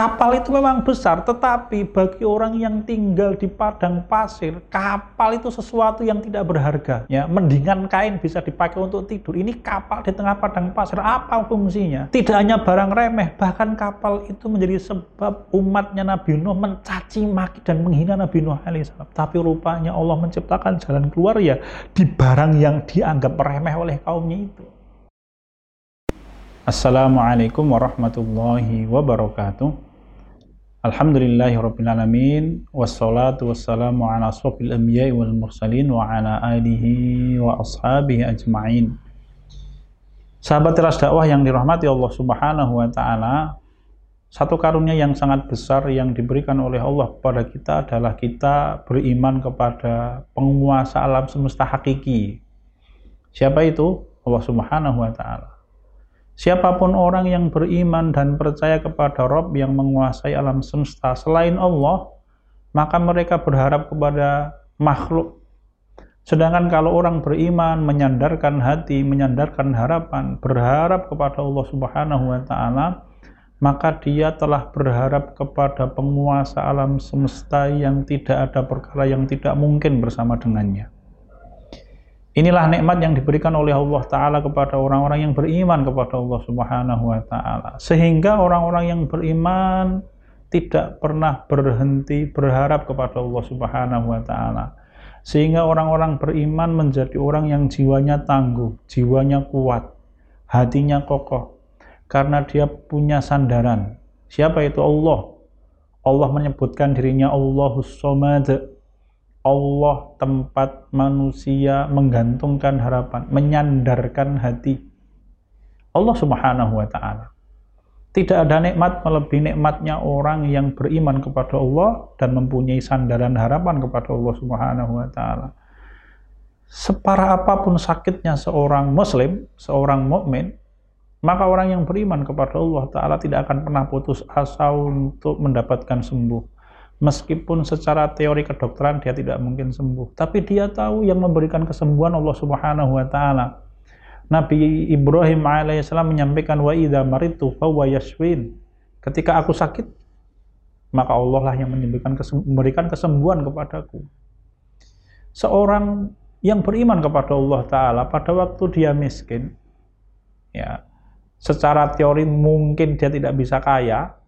Kapal itu memang besar, tetapi bagi orang yang tinggal di padang pasir, kapal itu sesuatu yang tidak berharga. Ya, mendingan kain bisa dipakai untuk tidur. Ini kapal di tengah padang pasir, apa fungsinya? Tidak hanya barang remeh, bahkan kapal itu menjadi sebab umatnya Nabi Nuh mencaci maki dan menghina Nabi Nuh alaihissalam. Tapi rupanya Allah menciptakan jalan keluar ya di barang yang dianggap remeh oleh kaumnya itu. Assalamualaikum warahmatullahi wabarakatuh. Alhamdulillahirrabbilalamin Wassalatu wassalamu ala asrafil anbiya'i wal mursalin Wa ala alihi wa ashabihi ajma'in. Sahabat teras dakwah yang dirahmati Allah subhanahu wa ta'ala Satu karunia yang sangat besar yang diberikan oleh Allah kepada kita adalah kita beriman kepada penguasa alam semesta hakiki. Siapa itu? Allah subhanahu wa ta'ala Siapa pun orang yang beriman dan percaya kepada Rob yang menguasai alam semesta selain Allah, maka mereka berharap kepada makhluk. Sedangkan kalau orang beriman, menyandarkan hati, menyandarkan harapan, berharap kepada Allah Subhanahu wa taala, maka dia telah berharap kepada penguasa alam semesta yang tidak ada perkara yang tidak mungkin bersama dengannya. Inilah nikmat yang diberikan oleh Allah Ta'ala kepada orang-orang yang beriman kepada Allah Subhanahu wa Ta'ala. Sehingga orang-orang yang beriman tidak pernah berhenti berharap kepada Allah Subhanahu wa Ta'ala. Sehingga orang-orang beriman menjadi orang yang jiwanya tangguh, jiwanya kuat, hatinya kokoh, karena dia punya sandaran. Siapa itu Allah? Allah menyebutkan dirinya Allahus Somad, Allah tempat manusia menggantungkan harapan, menyandarkan hati. Allah Subhanahu wa taala. Tidak ada nikmat melebihi nikmatnya orang yang beriman kepada Allah dan mempunyai sandaran harapan kepada Allah Subhanahu wa taala. Separah apa pun sakitnya seorang muslim, seorang mukmin, maka orang yang beriman kepada Allah taala tidak akan pernah putus asa untuk mendapatkan sembuh Meskipun secara teori kedokteran dia tidak mungkin sembuh, tapi dia tahu yang memberikan kesembuhan Allah Subhanahu wa taala. Nabi Ibrahim alaihissalam menyampaikan wa idza maritu fahuwa yashwin. Ketika aku sakit, maka Allah lah yang memberikan kesembuhan kepadaku. Seorang yang beriman kepada Allah taala pada waktu dia miskin, ya, secara teori mungkin dia tidak bisa kaya,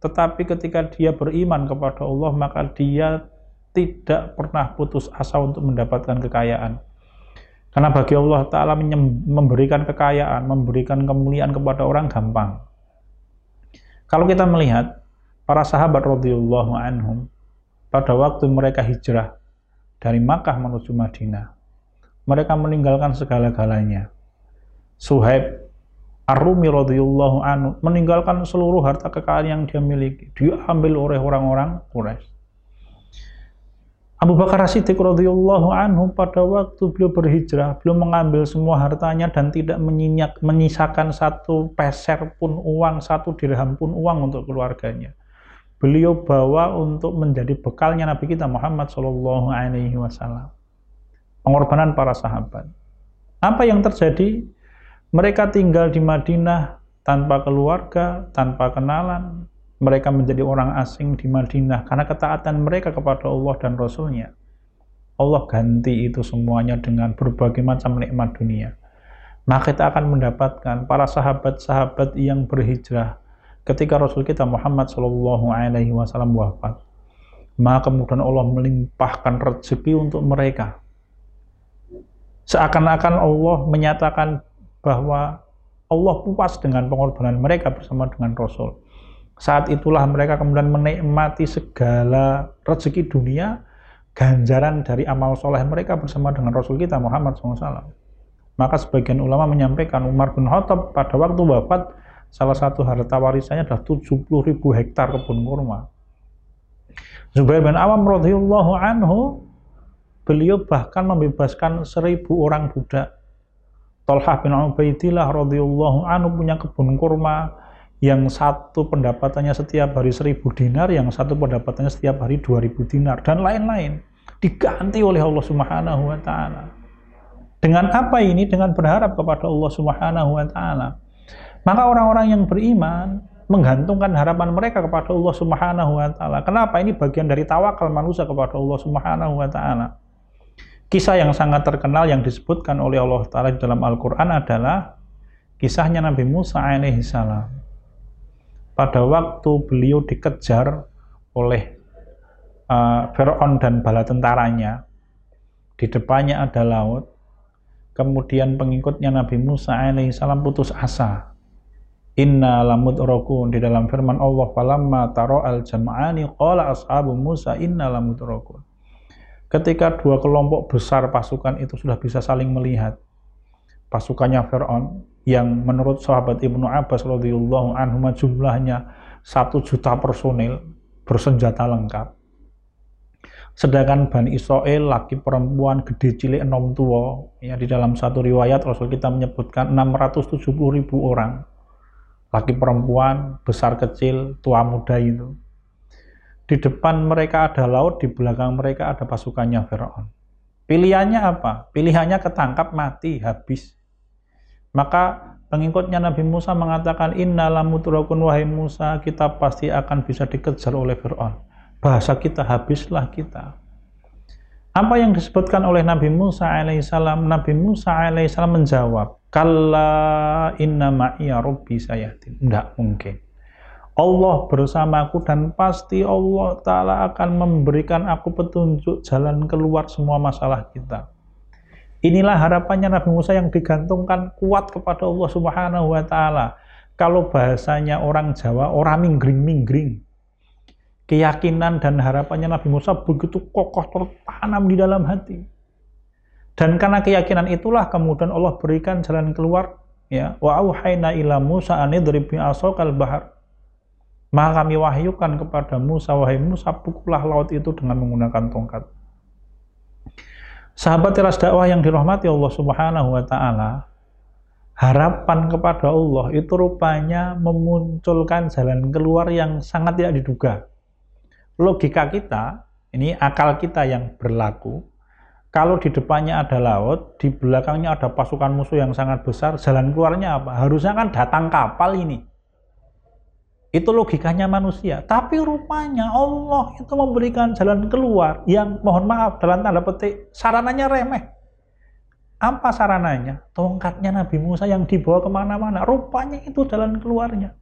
tetapi ketika dia beriman kepada Allah, maka dia tidak pernah putus asa untuk mendapatkan kekayaan. Karena bagi Allah Ta'ala memberikan kekayaan, memberikan kemuliaan kepada orang gampang. Kalau kita melihat para sahabat radhiyallahu anhum pada waktu mereka hijrah dari Makkah menuju Madinah, mereka meninggalkan segala-galanya. Suhaib Ar-Rumi radhiyallahu anhu meninggalkan seluruh harta kekayaan yang dia miliki. Diambil oleh orang-orang Quraisy. Abu Bakar Siddiq radhiyallahu anhu pada waktu beliau berhijrah, beliau mengambil semua hartanya dan tidak menyinyak, menyisakan satu peser pun uang, satu dirham pun uang untuk keluarganya. Beliau bawa untuk menjadi bekalnya Nabi kita Muhammad Shallallahu Alaihi Wasallam. Pengorbanan para sahabat. Apa yang terjadi? Mereka tinggal di Madinah tanpa keluarga, tanpa kenalan. Mereka menjadi orang asing di Madinah karena ketaatan mereka kepada Allah dan Rasulnya. Allah ganti itu semuanya dengan berbagai macam nikmat dunia. Maka kita akan mendapatkan para sahabat-sahabat yang berhijrah ketika Rasul kita Muhammad Shallallahu Alaihi Wasallam wafat. Maka kemudian Allah melimpahkan rezeki untuk mereka. Seakan-akan Allah menyatakan bahwa Allah puas dengan pengorbanan mereka bersama dengan Rasul. Saat itulah mereka kemudian menikmati segala rezeki dunia, ganjaran dari amal soleh mereka bersama dengan Rasul kita Muhammad SAW. Maka sebagian ulama menyampaikan Umar bin Khattab pada waktu wafat, salah satu harta warisannya adalah 70 ribu hektar kebun kurma. Zubair bin Awam radhiyallahu anhu, beliau bahkan membebaskan seribu orang budak Tolhah bin Ubaidillah radhiyallahu anhu punya kebun kurma yang satu pendapatannya setiap hari seribu dinar, yang satu pendapatannya setiap hari dua ribu dinar, dan lain-lain. Diganti oleh Allah Subhanahu wa Ta'ala. Dengan apa ini? Dengan berharap kepada Allah Subhanahu wa Ta'ala. Maka orang-orang yang beriman, menggantungkan harapan mereka kepada Allah Subhanahu wa taala. Kenapa? Ini bagian dari tawakal manusia kepada Allah Subhanahu wa taala. Kisah yang sangat terkenal yang disebutkan oleh Allah taala dalam Al-Qur'an adalah kisahnya Nabi Musa alaihi salam. Pada waktu beliau dikejar oleh uh, Fir'aun dan bala tentaranya, di depannya ada laut, kemudian pengikutnya Nabi Musa alaihi salam putus asa Inna lamud di dalam firman Allah falamma taro al jama'ani qala ashabu Musa inna lamud rokun. Ketika dua kelompok besar pasukan itu sudah bisa saling melihat, pasukannya Fir'aun yang menurut sahabat Ibnu Abbas radhiyallahu anhu jumlahnya satu juta personil bersenjata lengkap. Sedangkan Bani Israel laki perempuan gede cilik enom tua ya di dalam satu riwayat Rasul kita menyebutkan 670 ribu orang laki perempuan, besar kecil, tua muda itu. Di depan mereka ada laut, di belakang mereka ada pasukannya Firaun. Pilihannya apa? Pilihannya ketangkap mati, habis. Maka pengikutnya Nabi Musa mengatakan, Inna lamutrakun wahai Musa, kita pasti akan bisa dikejar oleh Fir'aun. Bahasa kita, habislah kita. Apa yang disebutkan oleh Nabi Musa alaihissalam? Nabi Musa alaihissalam menjawab, Kalla inna ma'iya rabbi sayatin. Tidak mungkin. Allah bersamaku dan pasti Allah Ta'ala akan memberikan aku petunjuk jalan keluar semua masalah kita. Inilah harapannya Nabi Musa yang digantungkan kuat kepada Allah Subhanahu wa taala. Kalau bahasanya orang Jawa, orang minggring-minggring. Keyakinan dan harapannya Nabi Musa begitu kokoh tertanam di dalam hati. Dan karena keyakinan itulah kemudian Allah berikan jalan keluar ya wa ila Musa an idrib asokal bahar. Maka kami wahyukan kepada Musa wahai Musa pukullah laut itu dengan menggunakan tongkat. Sahabat teras dakwah yang dirahmati Allah Subhanahu wa taala, harapan kepada Allah itu rupanya memunculkan jalan keluar yang sangat tidak diduga. Logika kita, ini akal kita yang berlaku, kalau di depannya ada laut, di belakangnya ada pasukan musuh yang sangat besar, jalan keluarnya apa? Harusnya kan datang kapal ini. Itu logikanya manusia. Tapi rupanya Allah itu memberikan jalan keluar yang mohon maaf dalam tanda petik sarananya remeh. Apa sarananya? Tongkatnya Nabi Musa yang dibawa ke mana-mana. Rupanya itu jalan keluarnya.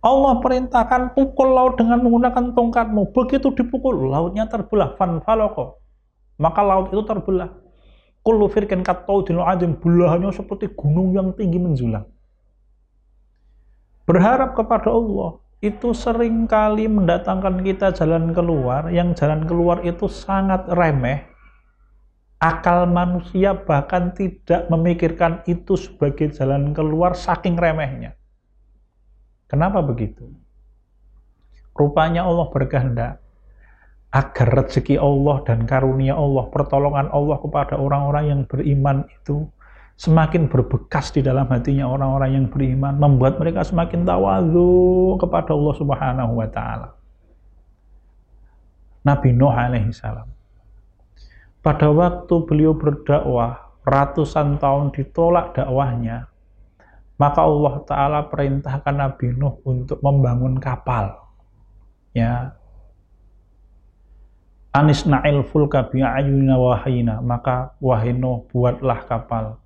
Allah perintahkan pukul laut dengan menggunakan tongkatmu. Begitu dipukul, lautnya terbelah. Fanfaloko maka laut itu terbelah. Kullu firkin kattaudil adim, belahannya seperti gunung yang tinggi menjulang. Berharap kepada Allah, itu sering kali mendatangkan kita jalan keluar, yang jalan keluar itu sangat remeh, akal manusia bahkan tidak memikirkan itu sebagai jalan keluar saking remehnya. Kenapa begitu? Rupanya Allah berkehendak agar rezeki Allah dan karunia Allah, pertolongan Allah kepada orang-orang yang beriman itu semakin berbekas di dalam hatinya orang-orang yang beriman, membuat mereka semakin tawadhu kepada Allah Subhanahu wa taala. Nabi Nuh alaihi salam. Pada waktu beliau berdakwah, ratusan tahun ditolak dakwahnya, maka Allah taala perintahkan Nabi Nuh untuk membangun kapal. Ya, Anis na'il fulka bi'ayunina wahayina, maka wahino buatlah kapal.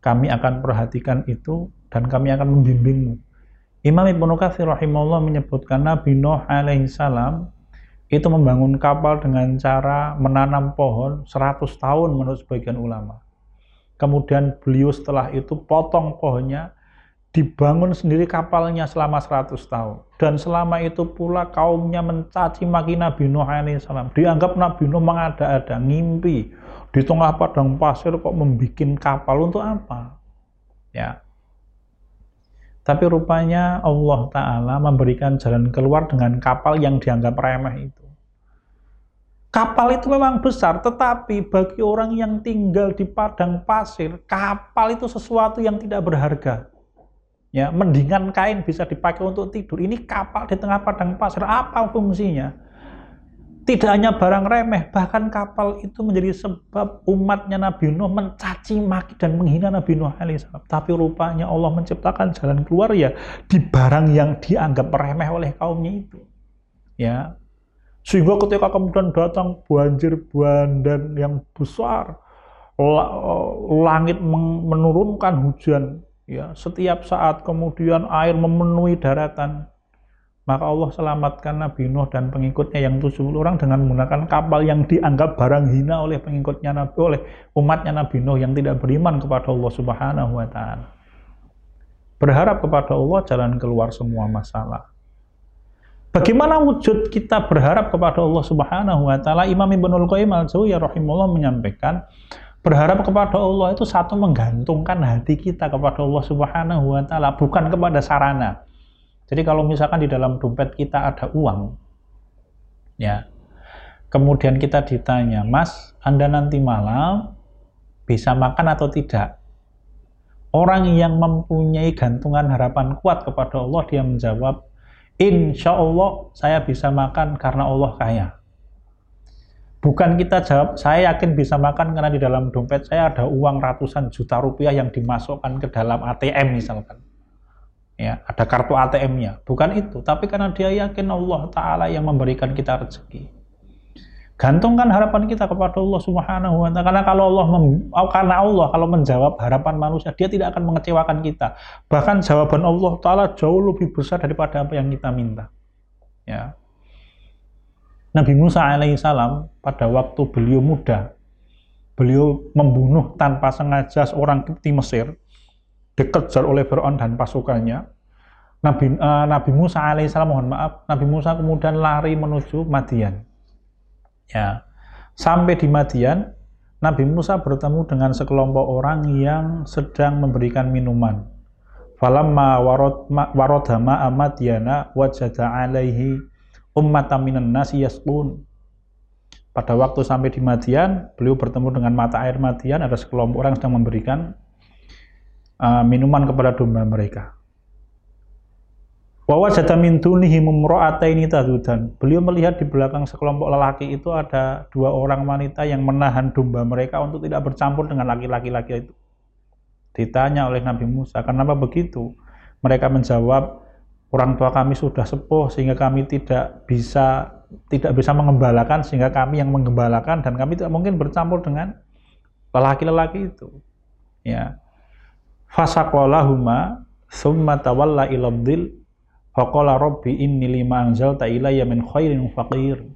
Kami akan perhatikan itu dan kami akan membimbingmu. Imam Ibnu Katsir rahimahullah menyebutkan Nabi Nuh alaihi salam itu membangun kapal dengan cara menanam pohon 100 tahun menurut sebagian ulama. Kemudian beliau setelah itu potong pohonnya, dibangun sendiri kapalnya selama 100 tahun. Dan selama itu pula kaumnya mencaci maki Nabi Nuh alaihissalam. Dianggap Nabi Nuh mengada-ada, ngimpi. Di tengah padang pasir kok membuat kapal untuk apa? Ya. Tapi rupanya Allah Ta'ala memberikan jalan keluar dengan kapal yang dianggap remeh itu. Kapal itu memang besar, tetapi bagi orang yang tinggal di padang pasir, kapal itu sesuatu yang tidak berharga Ya, mendingan kain bisa dipakai untuk tidur. Ini kapal di tengah padang pasir, apa fungsinya? Tidak hanya barang remeh, bahkan kapal itu menjadi sebab umatnya Nabi Nuh mencaci maki dan menghina Nabi Nuh alaihissalam. Tapi rupanya Allah menciptakan jalan keluar ya di barang yang dianggap remeh oleh kaumnya itu. Ya, sehingga ketika kemudian datang banjir bandang yang besar, langit menurunkan hujan, ya setiap saat kemudian air memenuhi daratan, maka Allah selamatkan Nabi Nuh dan pengikutnya yang 70 orang dengan menggunakan kapal yang dianggap barang hina oleh pengikutnya Nabi oleh umatnya Nabi Nuh yang tidak beriman kepada Allah Subhanahu wa taala. Berharap kepada Allah jalan keluar semua masalah. Bagaimana wujud kita berharap kepada Allah Subhanahu wa taala? Imam Ibnul Qayyim al-Jauziyah rahimahullah menyampaikan berharap kepada Allah itu satu menggantungkan hati kita kepada Allah Subhanahu wa taala bukan kepada sarana. Jadi kalau misalkan di dalam dompet kita ada uang, ya, kemudian kita ditanya, Mas, Anda nanti malam bisa makan atau tidak? Orang yang mempunyai gantungan harapan kuat kepada Allah, dia menjawab, Insya Allah saya bisa makan karena Allah kaya. Bukan kita jawab, saya yakin bisa makan karena di dalam dompet saya ada uang ratusan juta rupiah yang dimasukkan ke dalam ATM misalkan. Ya ada kartu ATM-nya bukan itu tapi karena dia yakin Allah taala yang memberikan kita rezeki. Gantungkan harapan kita kepada Allah Subhanahu wa taala. Karena kalau Allah mem, oh, karena Allah kalau menjawab harapan manusia dia tidak akan mengecewakan kita. Bahkan jawaban Allah taala jauh lebih besar daripada apa yang kita minta. Ya Nabi Musa alaihissalam pada waktu beliau muda beliau membunuh tanpa sengaja seorang Kipti Mesir dikejar oleh Fir'aun dan pasukannya. Nabi, uh, Nabi Musa alaihissalam mohon maaf, Nabi Musa kemudian lari menuju Madian. Ya, sampai di Madian, Nabi Musa bertemu dengan sekelompok orang yang sedang memberikan minuman. Falamma warodama amadiana wajada alaihi ummatan minan nasi yasqun. Pada waktu sampai di Madian, beliau bertemu dengan mata air Madian, ada sekelompok orang sedang memberikan uh, minuman kepada domba mereka. Wawa jata min dunihi ini tadudan. Beliau melihat di belakang sekelompok lelaki itu ada dua orang wanita yang menahan domba mereka untuk tidak bercampur dengan laki-laki laki itu. Ditanya oleh Nabi Musa, kenapa begitu? Mereka menjawab, orang tua kami sudah sepuh sehingga kami tidak bisa tidak bisa mengembalakan sehingga kami yang mengembalakan dan kami tidak mungkin bercampur dengan lelaki-lelaki itu. Ya fasaqalahuma summa tawalla ila dhil faqala rabbi inni lima anzalta ilayya min khairin faqir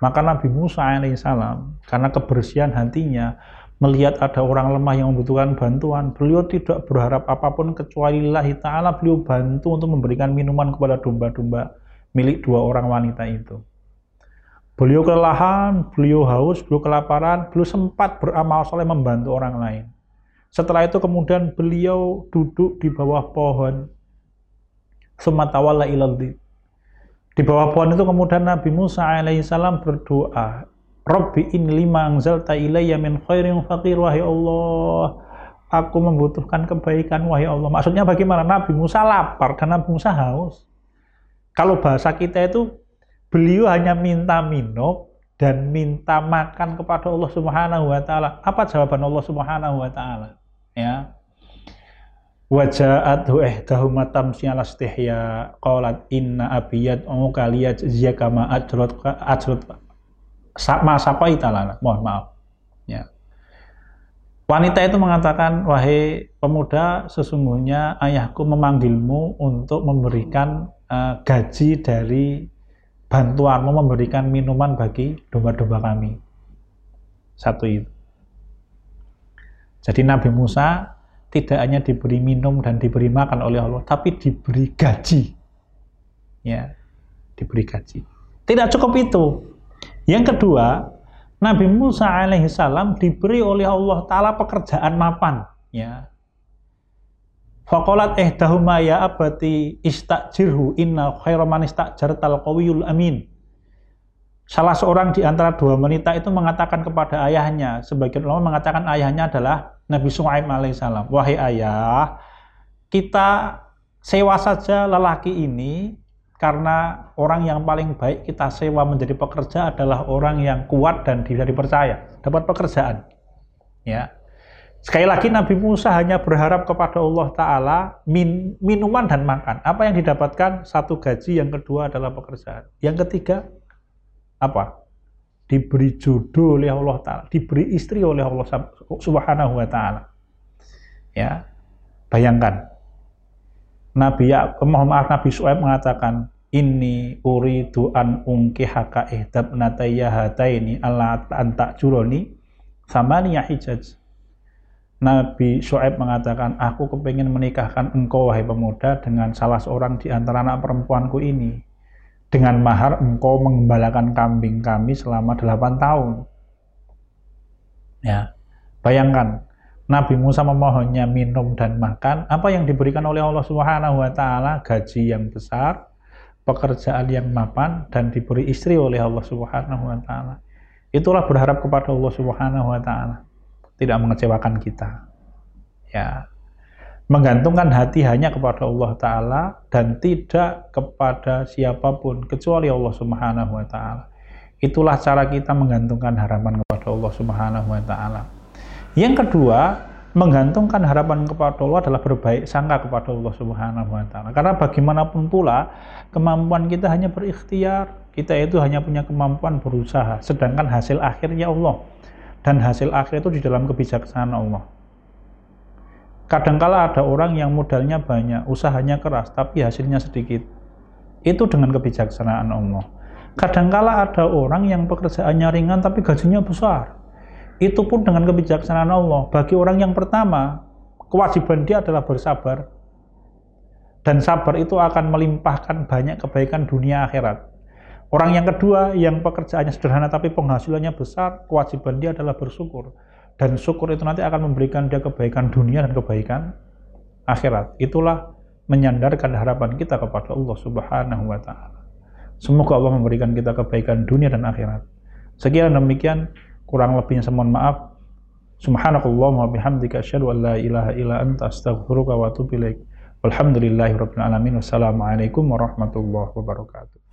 maka Nabi Musa alaihissalam karena kebersihan hatinya melihat ada orang lemah yang membutuhkan bantuan beliau tidak berharap apa pun kecuali lillahi ta'ala beliau bantu untuk memberikan minuman kepada domba-domba milik dua orang wanita itu beliau kelelahan, beliau haus, beliau kelaparan, beliau sempat beramal soleh membantu orang lain setelah itu kemudian beliau duduk di bawah pohon. Sematawala ilaldi. Di bawah pohon itu kemudian Nabi Musa alaihissalam berdoa. Rabbi in lima anzalta ilayya min khairin faqir wahai Allah. Aku membutuhkan kebaikan wahai Allah. Maksudnya bagaimana? Nabi Musa lapar dan Nabi Musa haus. Kalau bahasa kita itu beliau hanya minta minum dan minta makan kepada Allah Subhanahu wa taala. Apa jawaban Allah Subhanahu wa taala? ya waja'athu ihdahuma tamsi ala istihya qalat inna abiyat umuka liyajziyaka ma ajrat ajrat ma sapaita lana mohon maaf ya wanita itu mengatakan wahai pemuda sesungguhnya ayahku memanggilmu untuk memberikan uh, gaji dari bantuanmu memberikan minuman bagi domba-domba kami satu itu jadi Nabi Musa tidak hanya diberi minum dan diberi makan oleh Allah, tapi diberi gaji. Ya, diberi gaji. Tidak cukup itu. Yang kedua, Nabi Musa alaihissalam diberi oleh Allah Ta'ala pekerjaan mapan. Ya. Fakolat eh dahuma ya abati istakjirhu inna khairaman istakjar qawiyul amin. Salah seorang di antara dua wanita itu mengatakan kepada ayahnya, sebagian ulama mengatakan ayahnya adalah Nabi Suhaib alaihissalam, wahai ayah, kita sewa saja lelaki ini karena orang yang paling baik kita sewa menjadi pekerja adalah orang yang kuat dan bisa dipercaya, dapat pekerjaan. Ya. Sekali lagi Nabi Musa hanya berharap kepada Allah Ta'ala min, minuman dan makan. Apa yang didapatkan? Satu gaji, yang kedua adalah pekerjaan. Yang ketiga, apa? Diberi jodoh oleh Allah Ta'ala, diberi istri oleh Allah Subhanahu Wa Ta'ala. Ya, bayangkan. Nabi ya, mohon maaf Nabi Su'aib mengatakan, ini uridu an haka ihdab natayya hataini ala antak juroni samaniya hijaj Nabi Shu'aib mengatakan, aku kepingin menikahkan engkau wahai pemuda dengan salah seorang di antara anak perempuanku ini. Dengan mahar engkau mengembalakan kambing kami selama delapan tahun. Ya, bayangkan Nabi Musa memohonnya minum dan makan, apa yang diberikan oleh Allah Subhanahu wa taala gaji yang besar, pekerjaan yang mapan dan diberi istri oleh Allah Subhanahu wa taala. Itulah berharap kepada Allah Subhanahu wa taala tidak mengecewakan kita. Ya. Menggantungkan hati hanya kepada Allah taala dan tidak kepada siapa pun kecuali Allah Subhanahu wa taala. Itulah cara kita menggantungkan harapan kepada Allah Subhanahu wa taala. Yang kedua, menggantungkan harapan kepada Allah adalah berbaik sangka kepada Allah Subhanahu wa taala. Karena bagaimanapun pula kemampuan kita hanya berikhtiar, kita itu hanya punya kemampuan berusaha, sedangkan hasil akhirnya Allah dan hasil akhir itu di dalam kebijaksanaan Allah. Kadangkala ada orang yang modalnya banyak, usahanya keras, tapi hasilnya sedikit. Itu dengan kebijaksanaan Allah. Kadangkala ada orang yang pekerjaannya ringan tapi gajinya besar. Itu pun dengan kebijaksanaan Allah. Bagi orang yang pertama, kewajiban dia adalah bersabar. Dan sabar itu akan melimpahkan banyak kebaikan dunia akhirat. Orang yang kedua yang pekerjaannya sederhana tapi penghasilannya besar, kewajiban dia adalah bersyukur. Dan syukur itu nanti akan memberikan dia kebaikan dunia dan kebaikan akhirat. Itulah menyandarkan harapan kita kepada Allah Subhanahu wa taala. Semoga Allah memberikan kita kebaikan dunia dan akhirat. Sekian demikian kurang lebihnya saya mohon maaf. Subhanakallah wa bihamdika asyhadu an la ilaha illa anta astaghfiruka wa atubu ilaik. Walhamdulillahirabbil alamin. Wassalamualaikum warahmatullahi wabarakatuh.